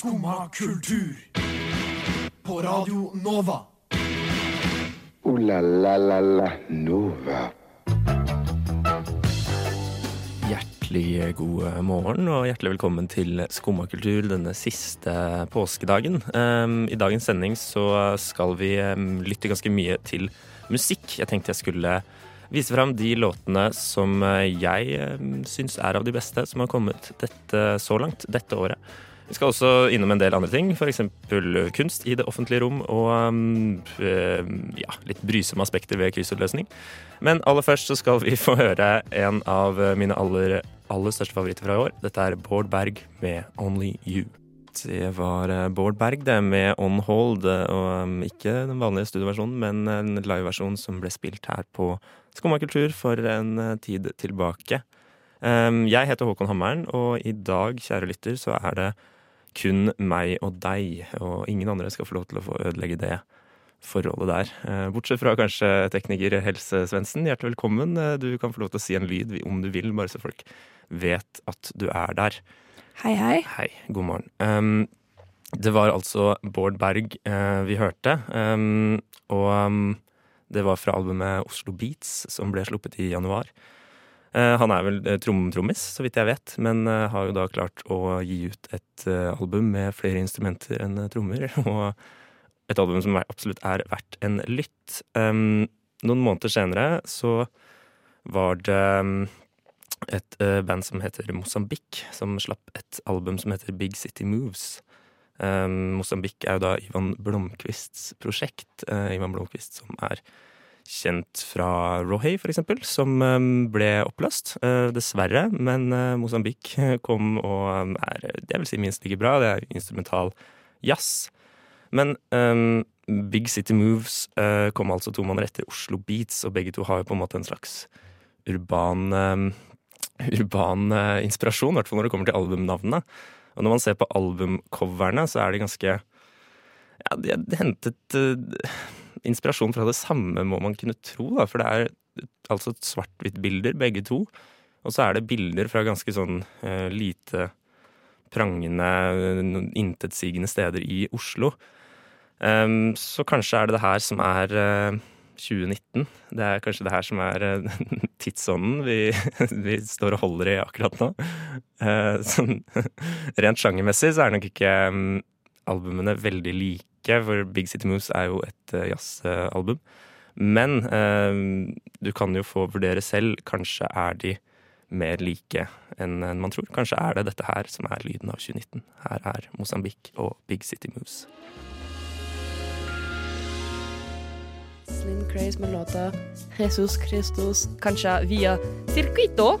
Skumma kultur. På Radio Nova. O-la-la-la-la Nova. Hjertelig god morgen og hjertelig velkommen til Skumma kultur denne siste påskedagen. Um, I dagens sending så skal vi um, lytte ganske mye til musikk. Jeg tenkte jeg skulle vise fram de låtene som jeg um, syns er av de beste som har kommet dette, så langt dette året. Vi skal også innom en del andre ting, f.eks. kunst i det offentlige rom og um, uh, ja, litt brysomme aspekter ved kryssutløsning. Men aller først så skal vi få høre en av mine aller, aller største favoritter fra i år. Dette er Bård Berg med 'Only You'. Det var uh, Bård Berg det med On Hold, og um, ikke den vanlige studioversjonen, men en liveversjon som ble spilt her på Skumma kultur for en tid tilbake. Um, jeg heter Håkon Hammeren, og i dag, kjære lytter, så er det kun meg og deg, og ingen andre skal få lov til å få ødelegge det forholdet der. Eh, Bortsett fra kanskje tekniker Helse Svendsen. Hjertelig velkommen. Eh, Du kan få lov til å si en lyd om du vil, bare så folk vet at du er der. Hei, hei. Hei, god morgen. Um, det var altså Bård Berg uh, vi hørte, um, og um, det var fra albumet Oslo Beats, som ble sluppet i januar. Eh, han er vel trommetrommis, tromtrommis, så vidt jeg vet, men eh, har jo da klart å gi ut et eh, album med flere instrumenter enn eh, trommer, og et album som absolutt er verdt en lytt. Um, noen måneder senere så var det um, et eh, band som heter Mosambik, som slapp et album som heter Big City Moves. Um, Mosambik er jo da Ivan Blomkvists prosjekt. Eh, Ivan Blomkvist som er kjent fra for eksempel, som um, ble oppløst. eh, dessverre. Men uh, Mosambik kom og er, jeg vil si, minst like bra. Det er instrumental jazz. Men um, Big City Moves uh, kom altså to måneder etter Oslo Beats, og begge to har jo på en måte en slags urban um, urban uh, inspirasjon, i hvert fall når det kommer til albumnavnene. Og når man ser på albumcoverne, så er de ganske Ja, de er hentet eh, inspirasjon fra det samme, må man kunne tro, da. For det er altså svart-hvitt-bilder, begge to. Og så er det bilder fra ganske sånn eh, lite prangende, eh, intetsigende steder i Oslo. Um, så kanskje er det det her som er uh, 2019. Det er kanskje det her som er uh, tidsånden vi, vi står og holder i akkurat nå. Uh, sånn, rent sjangermessig så er nok ikke um, albumene veldig like, for Big City Moves er jo et eh, jazzalbum. Men eh, du kan jo få vurdere selv. Kanskje er de mer like enn man tror. Kanskje er det dette her som er lyden av 2019. Her er Mosambik og Big City Moves. Slim Craze med låta Jesus Christus. Kanskje via Circuito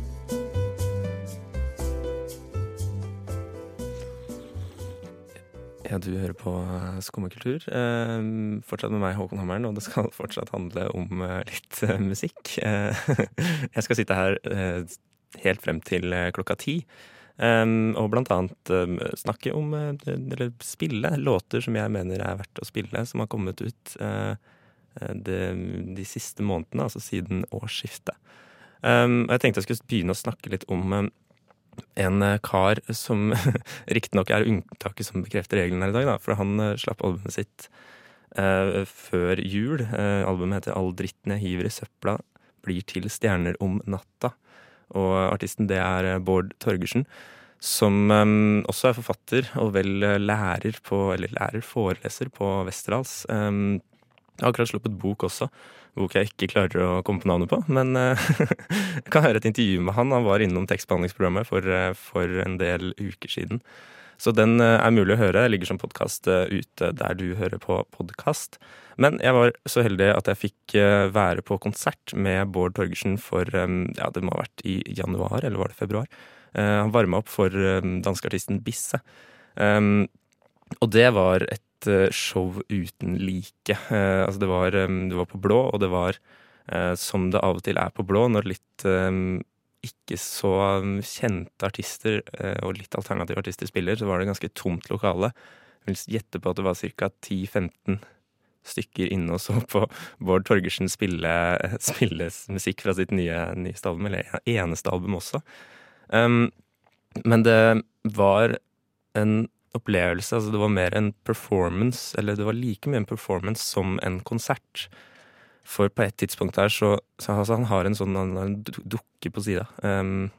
Ja, du hører på eh, Skummakultur. Eh, fortsatt med meg, Håkon Hammeren, og det skal fortsatt handle om eh, litt eh, musikk. Jeg skal sitte her helt frem til klokka ti. og blant annet snakke om, eller spille, låter som jeg mener er verdt å spille, som har kommet ut eh, de siste månedene, altså siden årsskiftet. Og jeg tenkte jeg skulle begynne å snakke litt om en eh, kar som riktignok er unntaket som bekrefter regelen her i dag, da, for han eh, slapp albumet sitt eh, før jul. Eh, albumet heter All dritten jeg hiver i søpla blir til stjerner om natta. Og artisten det er eh, Bård Torgersen, som eh, også er forfatter og vel lærer på, eller lærer, foreleser på Westerdals. Eh, jeg har akkurat sluppet bok også. Bok jeg ikke klarer å komme på navnet på. Men eh, jeg kan høre et intervju med han. Han var innom tekstbehandlingsprogrammet for, eh, for en del uker siden. Så den eh, er mulig å høre. Jeg ligger som podkast ute der du hører på podkast. Men jeg var så heldig at jeg fikk være på konsert med Bård Torgersen for ja, det må ha vært i januar, eller var det februar? Han varma opp for danskeartisten Bisse. Og det var et eh, show uten like. Eh, altså det var, eh, det var på blå, og det var som det av og til er på blå, når litt ikke så kjente artister og litt alternative artister spiller, så var det ganske tomt lokale. Jeg vil gjette på at det var ca. 10-15 stykker inne og så på Bård Torgersen spille, spille musikk fra sitt nye, nyeste album, eller eneste album også. Um, men det var en opplevelse. Altså det var mer en performance, eller det var like mye en performance som en konsert. For på et tidspunkt her så, så altså Han har en sånn han har en dukke på sida. Um,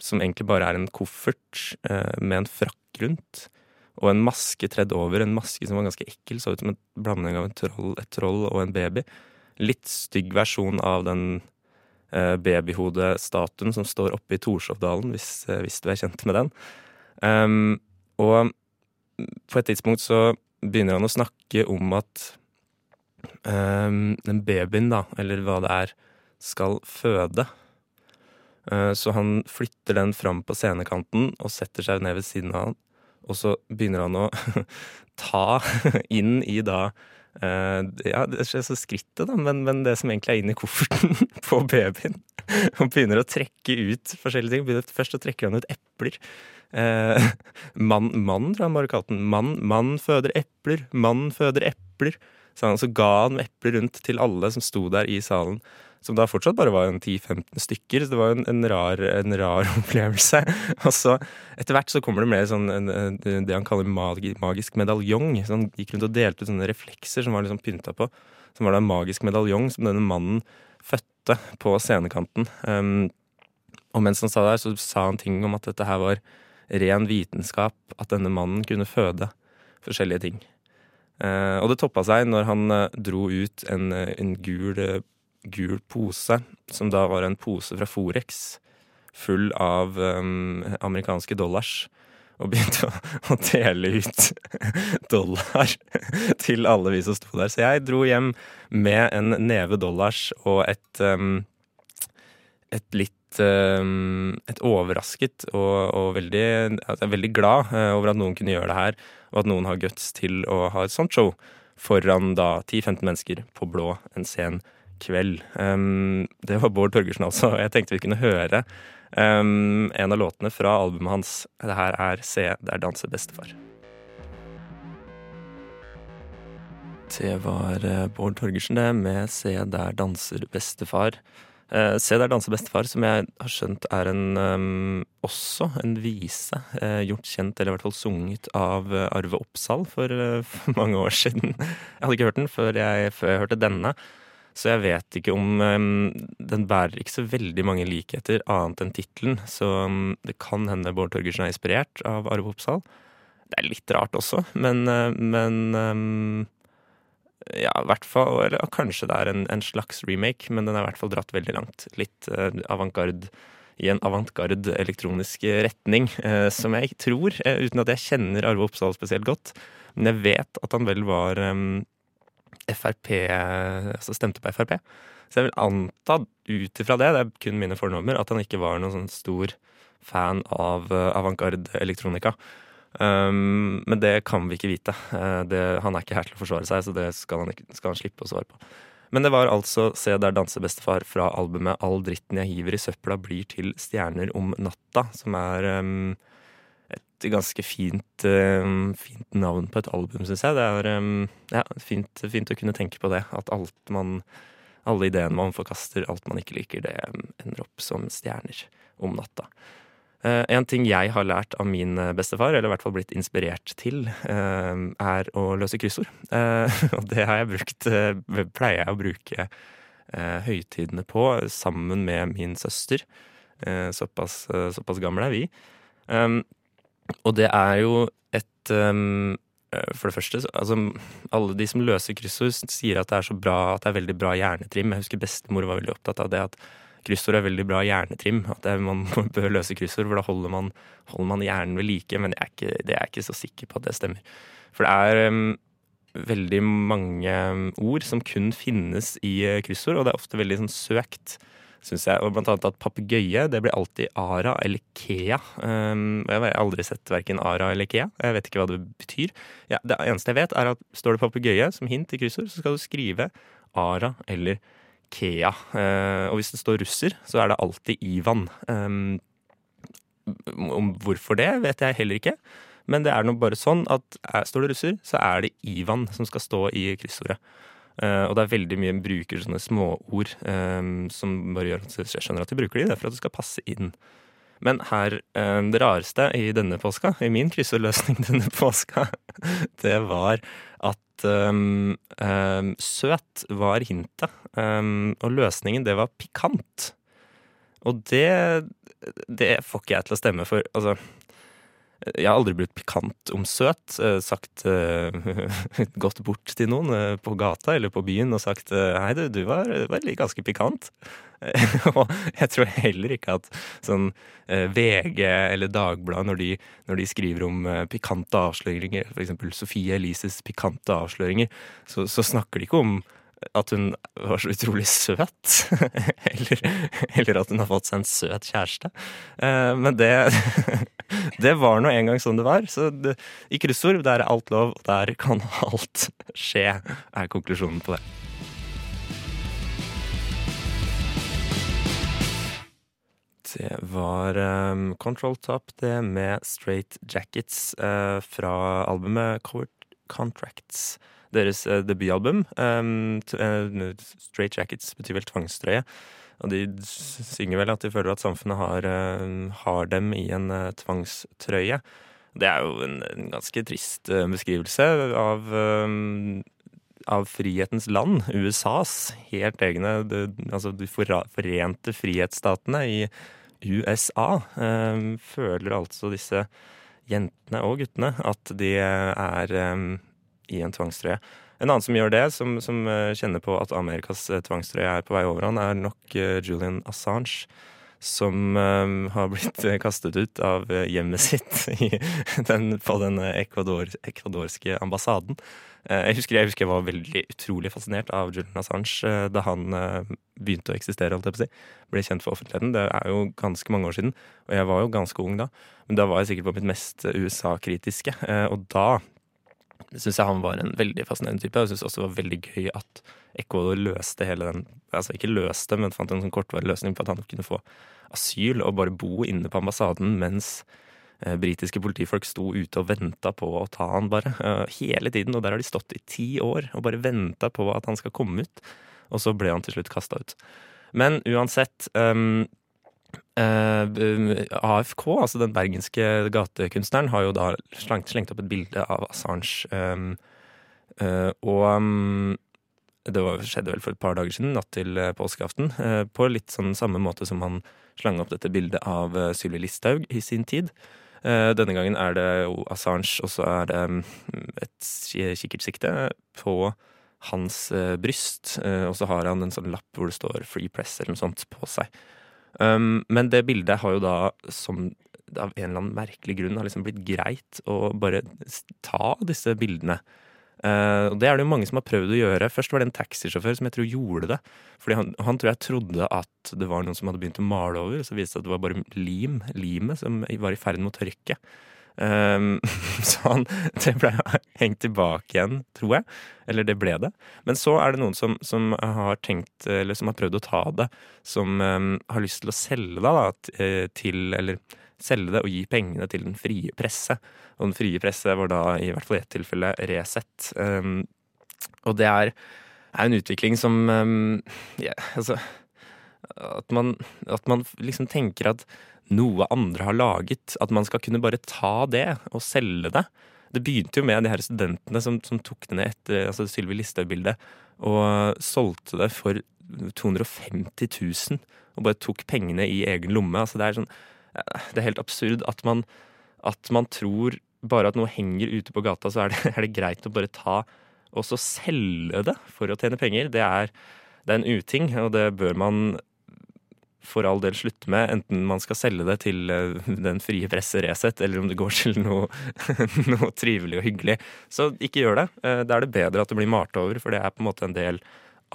som egentlig bare er en koffert uh, med en frakk rundt. Og en maske tredd over. En maske som var ganske ekkel. Så ut som en blanding av troll, et troll og en baby. Litt stygg versjon av den uh, babyhodestatuen som står oppe i Torshovdalen, hvis, uh, hvis, du er kjent med den. Um, og på et tidspunkt så begynner han å snakke om at um, den babyen, da, eller hva det er, skal føde. Uh, så han flytter den fram på scenekanten og setter seg ned ved siden av han. Og så begynner han å ta inn i da uh, Ja, det skjer så skrittet, da, men, men, det som egentlig er inni kofferten på babyen. Og begynner å trekke ut forskjellige ting. Først så trekker han ut epler. Eh, mann, mann, tror jeg bare kalte den. Mann, mann føder epler. Mann føder epler. Så han så ga han epler rundt til alle som sto der i salen. Som da fortsatt bare var 10-15 stykker. Så det var en, en, rar, en rar, opplevelse. Og så etter hvert så kommer det mer sånn en, det han kaller magi, magisk medaljong. Så han gikk rundt og delte ut sånne reflekser som var liksom pynta på. Som var da en magisk medaljong som denne mannen fødte på scenekanten. Um, og mens han sa der, så sa han ting om at dette her var ren vitenskap, at denne mannen kunne føde forskjellige ting. Eh, og det toppa seg når han eh, dro ut en, eh, en gul, gul, pose, som da var en pose fra Forex, full av um, amerikanske dollars. Og begynte å, dele ut dollar til alle vi som sto der. Så jeg dro hjem med en neve dollars og et, um, et litt et overrasket og, og veldig, altså veldig glad over at noen kunne gjøre det her og at noen har guts til å ha et sånt show foran da 10-15 mennesker på blå en sen kveld. Um, det var Bård Torgersen, altså. Jeg tenkte vi kunne høre um, en av låtene fra albumet hans. Det her er Se der danser bestefar. Det var eh, Bård Torgersen, det, med Se der danser bestefar. Uh, Se der danser bestefar, som jeg har skjønt er en um, også en vise uh, gjort kjent, eller i hvert fall sunget, av uh, Arve Oppsal for, for, mange år siden. Jeg hadde ikke hørt den før jeg, før jeg hørte denne, så jeg vet ikke om um, Den bærer ikke så veldig mange likheter, annet enn tittelen, så um, det kan hende Bård Torgersen er inspirert av Arve Oppsal. Det er litt rart også, men, men ja, i hvert fall Eller kanskje det er en, en, slags remake, men den er i hvert fall dratt veldig langt. Litt uh, avantgarde i en avantgarde elektronisk retning, uh, som jeg tror, uh, uten at jeg kjenner Arve Oppsal spesielt godt, men jeg vet at han vel var um, Frp Altså stemte på Frp. Så jeg vil anta ut ifra det, det er kun mine fornummer, at han ikke var noen sånn stor fan av avantgarde elektronika. Um, men det kan vi ikke vite. Uh, det, han er ikke her til å forsvare seg, så det skal han, ikke, skal han, slippe å svare på. Men det var altså Se der danser bestefar fra albumet All dritten jeg hiver i søpla blir til stjerner om natta, som er um, et ganske fint, um, fint, navn på et album, syns jeg. Det er ja, fint, fint, å kunne tenke på det. At man alle ideene man forkaster, alt man ikke liker, det ender opp som stjerner om natta. Eh, en ting jeg har lært av min eh, bestefar, eller i hvert fall blitt inspirert til, eh, er å løse kryssord. Og det har jeg brukt, pleier jeg å bruke høytidene på sammen med min søster. Såpass, såpass gamle er vi. Og det er jo et for det første, altså, alle de som løser kryssord, sier at det er så bra, at det er veldig bra hjernetrim. Jeg husker bestemor var veldig opptatt av det at kryssord er veldig bra hjernetrim. At er, man bør løse kryssord, for da holder man, holder man hjernen ved like. Men det er, ikke, det er jeg ikke så sikker på at det stemmer. For det er um, veldig mange ord som kun finnes i uh, kryssord, og det er ofte veldig sånn søkt. Synes jeg, og blant annet at papegøye det blir alltid Ara eller Kea. Um, jeg har aldri sett verken Ara eller Kea. Jeg vet ikke hva det betyr. Ja, det eneste jeg vet, er at står det papegøye som hint i kryssord, så skal du skrive Ara eller Ikea. Eh, og hvis det står russer, så er det alltid Ivan. Um, hvorfor det, vet jeg heller ikke. Men det er nå bare sånn at er, står det russer, så er det Ivan som skal stå i kryssordet. Uh, og det er veldig mye bruker sånne småord um, som bare gjør at jeg skjønner at de bruker de, det er for at det skal passe inn. Men her, um, det rareste i denne påska, i min kryssordløsning denne påska, det var at um, søt var hintet. og løsningen, det var pikant. Og det, det får ikke jeg til å stemme for. Altså, jeg har aldri blitt pikant om søt. Eh, sagt uh, Gått bort til noen uh, på gata eller på byen og sagt Hei, du, du var, var ganske pikant. og jeg tror heller ikke at sånn VG eller Dagbladet, når når de skriver om pikante avsløringer, f.eks. Sofie Elises pikante avsløringer, så, så snakker de ikke om at hun var så utrolig søt. eller, eller, at hun har fått seg en søt kjæreste. Eh, men det Det var nå en gang sånn det var. Så det, i kryssord, der er alt lov, og der kan alt skje, er konklusjonen på det. Det var um, Control Top, det med Straight Jackets uh, fra albumet Covered Contracts deres eh, debutalbum. Um, Straight Jackets betyr vel tvangstrøye. Og de synger vel at de føler at samfunnet har, uh, har dem i en uh, tvangstrøye. Det er jo en, en ganske trist uh, beskrivelse av, av frihetens land, USAs helt egne de, Altså de forente frihetsstatene i USA føler altså disse jentene og guttene at de er i en tvangstrøye. En annen som gjør det, som, som eh, kjenner på at Amerikas eh, tvangstrøye er på vei over han, er nok eh, Julian Assange. Som har blitt kastet ut av hjemmet sitt i den, på den ekvador, ekvadorske ambassaden. Jeg husker, jeg husker, jeg var veldig utrolig fascinert av Julian Assange da han begynte å eksistere. holdt jeg på å si. Ble kjent for offentligheten. Det er jo ganske mange år siden. Og jeg var jo ganske ung da. Men da var jeg sikkert på mitt mest USA-kritiske. Og da syns jeg han var en veldig fascinerende type. Jeg syns også det var veldig gøy at Ecuador løste hele den Altså ikke løste, men fant en sånn kortvarig løsning på at han kunne få asyl og bare bo inne på ambassaden mens eh, britiske politifolk sto ute og venta på å ta han bare. Eh, hele tiden. Og der har de stått i ti år og bare venta på at han skal komme ut. Og så ble han til slutt kasta ut. Men uansett um, Uh, eh, AFK, altså den bergenske gatekunstneren, har jo da slengt, slengt opp et bilde av Assange. Um, uh, og um, det var, skjedde vel for et par dager siden, natt til uh, påskeaften. på litt sånn samme måte som han slang opp dette bildet av uh, Sylvi Listhaug i sin tid. denne gangen er det jo Assange, og så er det um, et kikkertsikte på hans bryst. og så har han en sånn lapp hvor det står 'Free Press' eller noe sånt på seg. Um, men det bildet har jo da, som av en eller annen merkelig grunn, har liksom blitt greit å bare ta disse bildene. Uh, og Det er det jo mange som har prøvd å gjøre. Først var det en taxisjåfør som jeg tror gjorde det. Fordi han, han, tror jeg trodde at det var noen som hadde begynt å male over, og så viste det at det var bare lim, limet som var i ferd med å tørke. Um, så han, det ble hengt tilbake igjen, tror jeg. Eller det ble det. Men så er det noen som, som har tenkt, eller som har prøvd å ta det, som um, har lyst til å selge det da, eh, til Eller selge det og gi pengene til den frie presse. Og den frie presse var da i hvert fall i ett tilfelle Resett. Um, og det er, er, en utvikling som ja, altså at man, at man liksom tenker at noe andre har laget. At man skal kunne bare ta det og selge det. Det begynte jo med de her studentene som, som tok det ned etter altså Sylvi Listhaug-bildet, og solgte det for 250 000 og bare tok pengene i egen lomme. Altså det, er sånn, det er helt absurd at man, at man tror bare at noe henger ute på gata, så er det, er det greit å bare ta og så selge det for å tjene penger. Det er, det er en uting, og det bør man for all del slutte med, enten man skal selge det til eh, den frie presse Resett, eller om det går til noe, noe, trivelig og hyggelig. Så ikke gjør det. Eh, da er det bedre at det blir malt over, for det er på en måte en del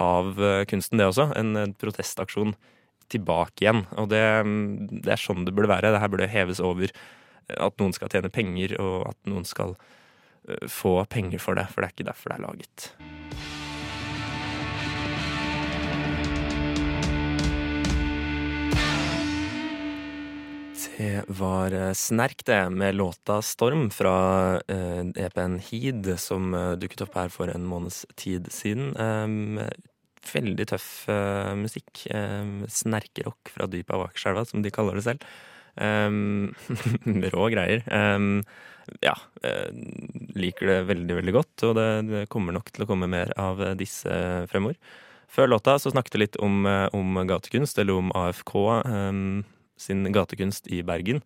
av eh, kunsten, det også. En protestaksjon tilbake igjen. Og det, det er sånn det burde være. Det her burde heves over at noen skal tjene penger, og at noen skal få penger for det, for det er ikke derfor det er laget. Det var eh, Snerk, det, med låta 'Storm' fra eh, EP-en Heed, som eh, dukket opp her for en måneds tid siden. Um, veldig tøff eh, musikk. Um, Snerkerock fra dypet av Akerselva, som de kaller det selv. Um, rå greier. Ja, eh, liker det veldig, veldig godt, og det, det kommer nok til å komme mer av disse fremover. Før låta så snakket vi litt om, eh, om gatekunst, eller om AFK um, sin gatekunst i Bergen.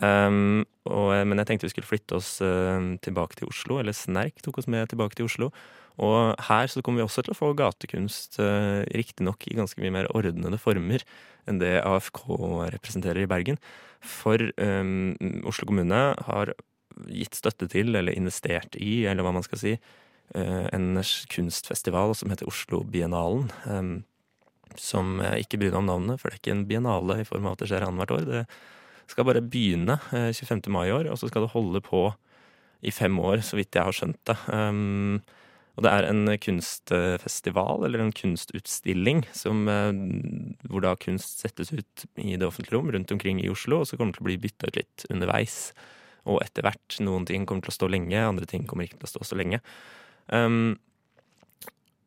Um, og, men jeg tenkte vi skulle flytte oss uh, tilbake til Oslo, eller Snerk tok oss med tilbake til Oslo. Og her så kommer vi også til å få gatekunst, uh, riktignok i ganske mye mer ordnede former enn det AFK representerer i Bergen. For um, Oslo kommune har gitt støtte til, eller investert i, eller hva man skal si, uh, en kunstfestival som heter Oslo Biennalen. Um, som jeg ikke bryr meg om navnet, for det er ikke en biennale i form av at det skjer annethvert år. Det skal bare begynne 25. mai i år, og så skal det holde på i fem år, så vidt jeg har skjønt det. Um, og det er en kunstfestival, eller en kunstutstilling, som, uh, hvor da kunst settes ut i det offentlige rom rundt omkring i Oslo, og så kommer det til å bli bytta ut litt underveis. Og etter hvert. Noen ting kommer til å stå lenge, andre ting kommer ikke til å stå så lenge. Um,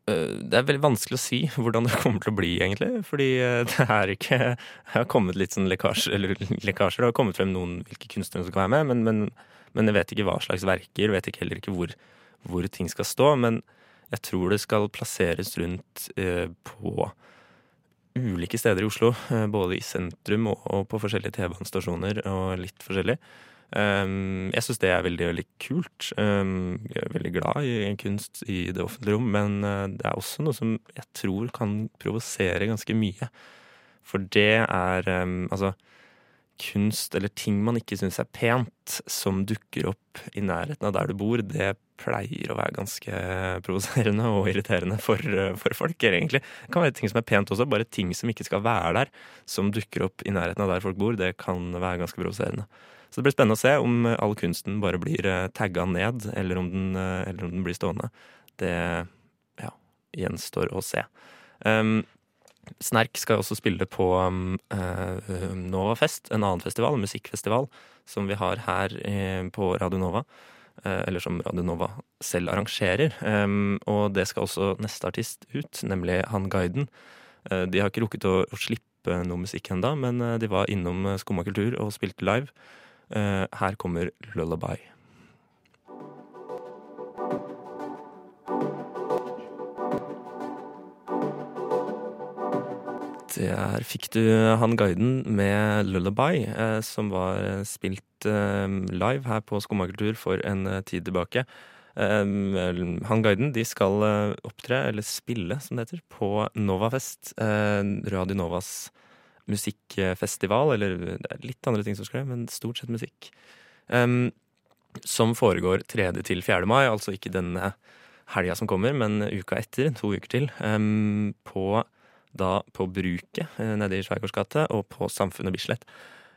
det er veldig vanskelig å si hvordan det kommer til å bli, egentlig. Fordi det er ikke Det har kommet litt sånn lekkasjer, eller lekkasjer. Det har kommet frem noen hvilke kunstnere som kan være med, men, men, men, jeg vet ikke hva slags verker. Vet ikke heller ikke hvor, hvor, ting skal stå. Men jeg tror det skal plasseres rundt eh, på ulike steder i Oslo. Eh, både i sentrum og, og på forskjellige T-banestasjoner og litt forskjellig. Um, jeg syns det er veldig veldig kult. Um, jeg er veldig glad i kunst i det offentlige rom, men uh, det er også noe som jeg tror kan provosere ganske mye. For det er um, altså kunst eller ting man ikke syns er pent, som dukker opp i nærheten av der du bor, det pleier å være ganske provoserende og irriterende for, uh, for folk, egentlig. Det kan være ting som er pent også, bare ting som ikke skal være der, som dukker opp i nærheten av der folk bor, det kan være ganske provoserende. Så det blir spennende å se om all kunsten bare blir eh, tagga ned, eller om den, eh, eller om den blir stående. Det ja, gjenstår å se. Um, Snerk skal også spille på um, uh, Novafest, en annen festival, en musikkfestival, som vi har her på Radio Nova. Eller som Radio Nova selv arrangerer. Um, og det skal også neste artist ut, nemlig han guiden. de har ikke rukket å, å slippe noe musikk ennå, men de var innom Skumma kultur og spilte live. Eh, her kommer 'Lullaby'. Der fikk du han guiden med 'Lullaby', eh, som var spilt eh, live her på Skomakultur for en tid tilbake. Han guiden de skal opptre, eller spille som det heter, på Novafest. Radio Novas musikkfestival, eller det er litt andre ting som skal skje, men stort sett musikk. Um, som foregår 3. til 4. mai, altså ikke denne helga som kommer, men uka etter, to uker til. Um, på, da på Bruket eh, nede i Sveigårds gate og på Samfunnet Bislett.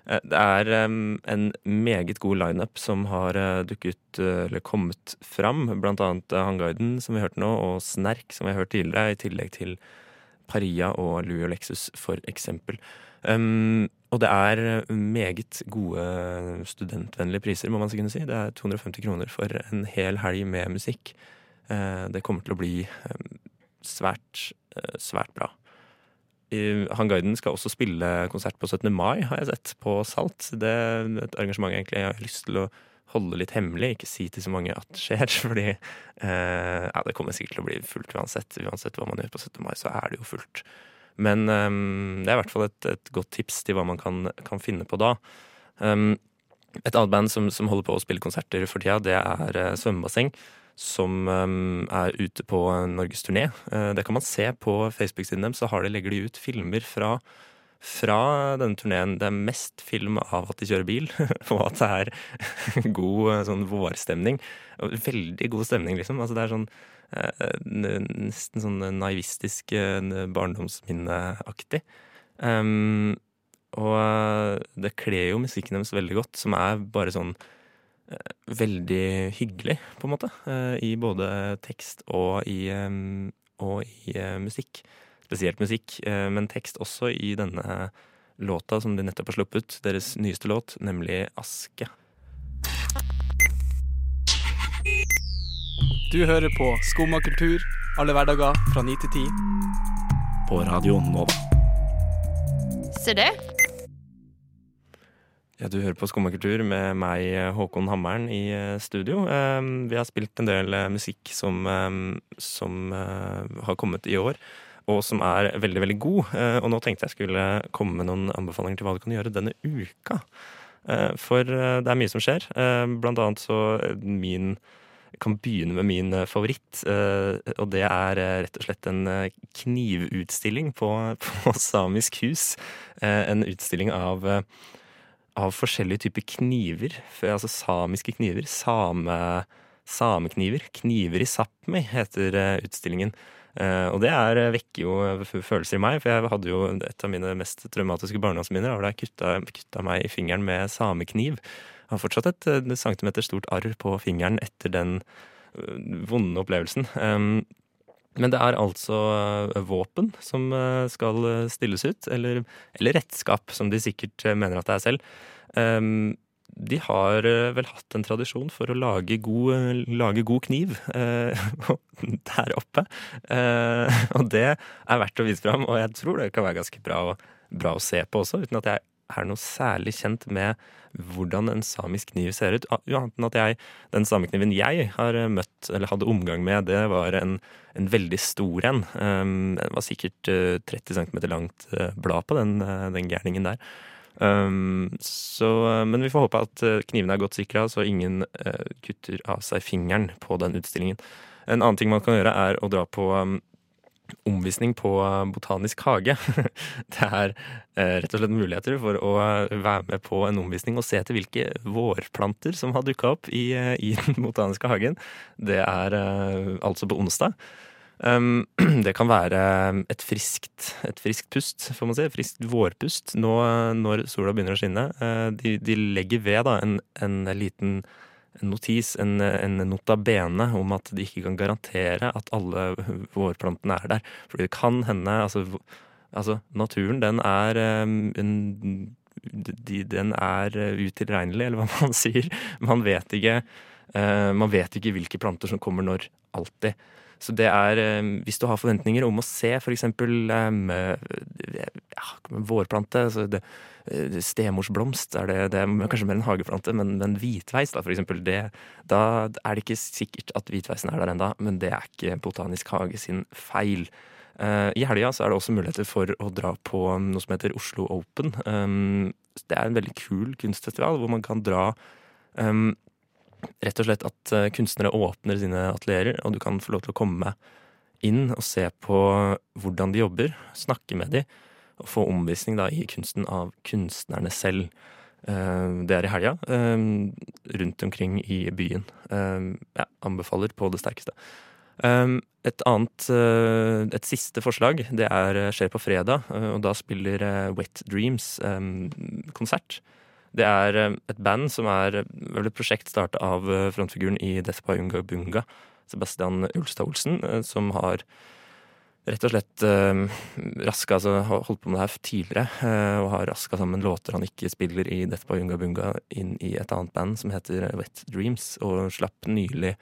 Eh, det er um, en meget god lineup som har uh, dukket, uh, eller kommet fram. Blant annet uh, Hanguiden, som vi hørte nå, og Snerk, som vi har hørt tidligere, i tillegg til Paria og Louis og Lexus, for eksempel. Um, og det er meget gode studentvennlige priser, må man så kunne si. Det er 250 kroner for en hel helg med musikk. Uh, det kommer til å bli um, svært, svært bra. Han Guiden skal også spille konsert på 17. mai, har jeg sett, på Salt. Det er et arrangement egentlig jeg har lyst til å holde litt hemmelig, ikke si til så mange at det skjer. Fordi eh, ja, det kommer sikkert til å bli fullt uansett. Uansett hva man gjør på 17. mai, så er det jo fullt. Men um, det er i hvert fall et, et, godt tips til hva man kan, kan finne på da. Um, et annet band som, som, holder på å spille konserter for tida, det er uh, Svømmebasseng. Som um, er ute på norgesturné. Uh, det kan man se på Facebook-siden dem. Så har de, legger de ut filmer fra fra denne turneen. Det er mest film av at de kjører bil, og at det er god sånn vårstemning. Veldig god stemning, liksom. Altså, det er sånn eh, nesten sånn naivistisk eh, barndomsminneaktig. Um, og det kler jo musikken deres veldig godt, som er bare sånn eh, veldig hyggelig, på en måte. Eh, I både tekst og i, um, og i musikk spesielt musikk, eh, men tekst også i denne låta som de nettopp har sluppet, deres nyeste låt, nemlig 'Aske'. Du hører på Skumma kultur alle hverdager fra 9 til 10. På Radio Nova. Se det. Ja, Du hører på Skummakultur med meg, Håkon Hammeren, i eh, studio. Eh, Vi har spilt en del eh, musikk som, eh, som eh, har kommet i år, og som er veldig, veldig god. Eh, Og nå tenkte jeg skulle komme med noen anbefalinger til hva du kan gjøre denne uka. Eh, For eh, det er mye som skjer. Blant annet så min kan begynne med min favoritt, og det er rett og slett en knivutstilling på, på Samisk hus. En utstilling av av forskjellige typer kniver. Altså samiske kniver. Same, samekniver. Kniver i Sápmi heter utstillingen. Eh, og det er, eh, vekker jo følelser i meg, for jeg hadde jo et av mine mest traumatiske barndomsminner da jeg kutta, kutta meg i fingeren med samekniv. Jeg har fortsatt et et centimeter stort arr på fingeren etter den eh, vonde opplevelsen. Um, men det er altså eh, våpen som eh, skal eh, stilles ut, eller, eller redskap, som de sikkert eh, mener at det er selv. De har eh, vel hatt en tradisjon for å lage god, eh, lage god kniv eh, der oppe. Og det er verdt å vise fram, og jeg tror det kan være ganske bra, å- bra å se på også, uten at jeg er noe særlig kjent med hvordan en samisk kniv ser ut. Ah, annet enn at jeg, den samekniven jeg har møtt, eller hadde omgang med, det var en, en veldig stor en. Um, det var sikkert eh, 30 cm langt blad på den, den gærningen der. Um, så, eh, men vi får håpe at eh, knivene er godt sikra, så ingen uh, kutter av seg fingeren på den utstillingen. En annen ting man kan gjøre, er å dra på um, omvisning på Botanisk hage. det er eh, rett og slett muligheter for å være med på en omvisning og se etter hvilke vårplanter som har dukka opp i, i den botaniske hagen. Det er eh, altså på onsdag. Um, det kan være et friskt, et friskt pust, får man si. Et friskt vårpust nå eh, når sola begynner å skinne. Eh, De, de legger ved da, en, en liten notis, en, en nota bene, om at de ikke kan garantere at alle vårplantene er der. Fordi det kan hende Altså, altså naturen, den er um, en de, den er utilregnelig, eller hva man sier. Man vet ikke uh, Man vet ikke hvilke planter som kommer når, alltid. Så det er um, Hvis du har forventninger om å se eksempel um, ja, vårplante altså det, eh, Stemorsblomst er det, det er kanskje mer en hageplante, men, men hvitveis, da, for eksempel, det, da er det ikke sikkert at hvitveisen er der enda, men det er ikke Botanisk hage sin feil. Eh, I helga er det også muligheter for å dra på noe som heter Oslo Open. Det er en veldig kul kunstfestival hvor man kan dra Rett og slett at eh, kunstnere åpner sine atelierer, og du kan få lov til å komme inn og se på hvordan de jobber, snakke med de, og få omvisning da i kunsten av kunstnerne selv. Eh, Det er i helga, eh, rundt omkring i byen. Jeg anbefaler på det sterkeste. Et annet, et siste forslag, det er, skjer på fredag, og da spiller Wet Dreams konsert. Det er um, et band som er uh, vel et prosjekt starta av uh, frontfiguren i Death by Unga Bunga, Sebastian Ulstad Olsen, som har rett og slett raska, altså holdt på med det her tidligere, og har raska sammen låter han ikke spiller i Death by Unga Bunga, inn i et annet band som heter Wet Dreams, og slapp nylig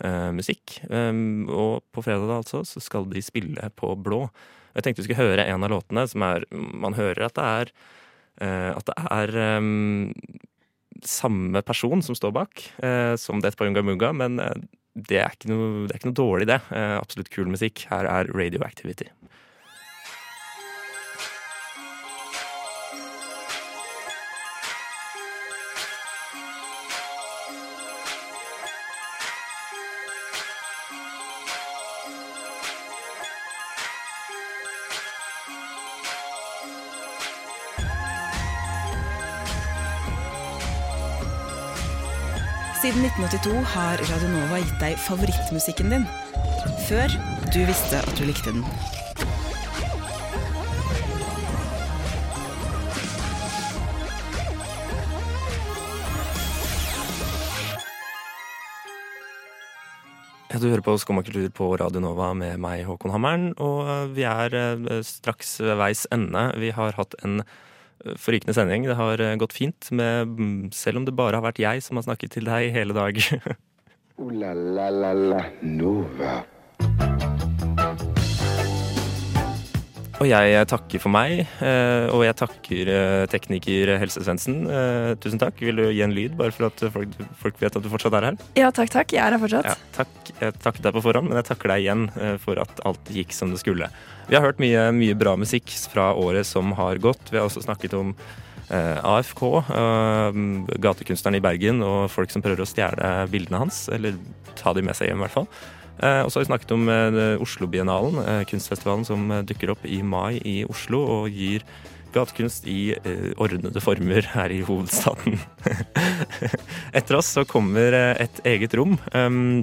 eh, musikk. Um, og på fredag da altså, så skal de spille på Blå. Jeg tenkte vi skulle høre en av låtene som er Man hører at det er eh, At det er um, samme person som står bak, uh, som det Unga Munga, men eh, det, er noe, det er ikke noe dårlig, det. Eh, absolutt kul musikk. Her er Radioactivity. Siden 1982 har Radionova gitt deg favorittmusikken din. Før du visste at du likte den. Ja, Du hører på Skumma kultur på Radio Nova med meg, Håkon Hammeren. Og eh, vi er eh, straks ved veis ende. Vi har hatt en forrykende sending. Det har eh, gått fint, med, mm, selv om det bare har vært jeg som har snakket til deg hele dag. Ula la la la la Nova. Og jeg takker for meg, eh, og jeg takker eh, tekniker Helse Svendsen. Eh, Tusen takk. Vil du gi en lyd, bare for at folk, folk vet at du fortsatt er her? Ja, takk, takk. Jeg er her fortsatt. Ja, takk. Jeg takket deg på forhånd, men jeg takker deg igjen for at alt gikk som det skulle. Vi har hørt mye, mye bra musikk fra året som har gått. Vi har også snakket om AFK, gatekunstneren i Bergen, og folk som prøver å stjele bildene hans. Eller ta de med seg hjem, i hvert fall. Eh, og så har vi snakket om eh, Oslo-biennalen, eh, kunstfestivalen som dukker opp i mai i Oslo og gir gatekunst i ordnede former her i hovedstaden. Etter oss så kommer et eget rom. Um,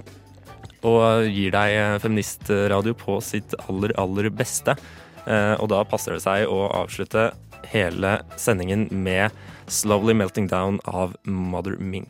og gir deg feministradio på sitt aller, aller beste. Og da passer det seg å avslutte hele sendingen med 'Slowly Melting Down' av Mother Mink.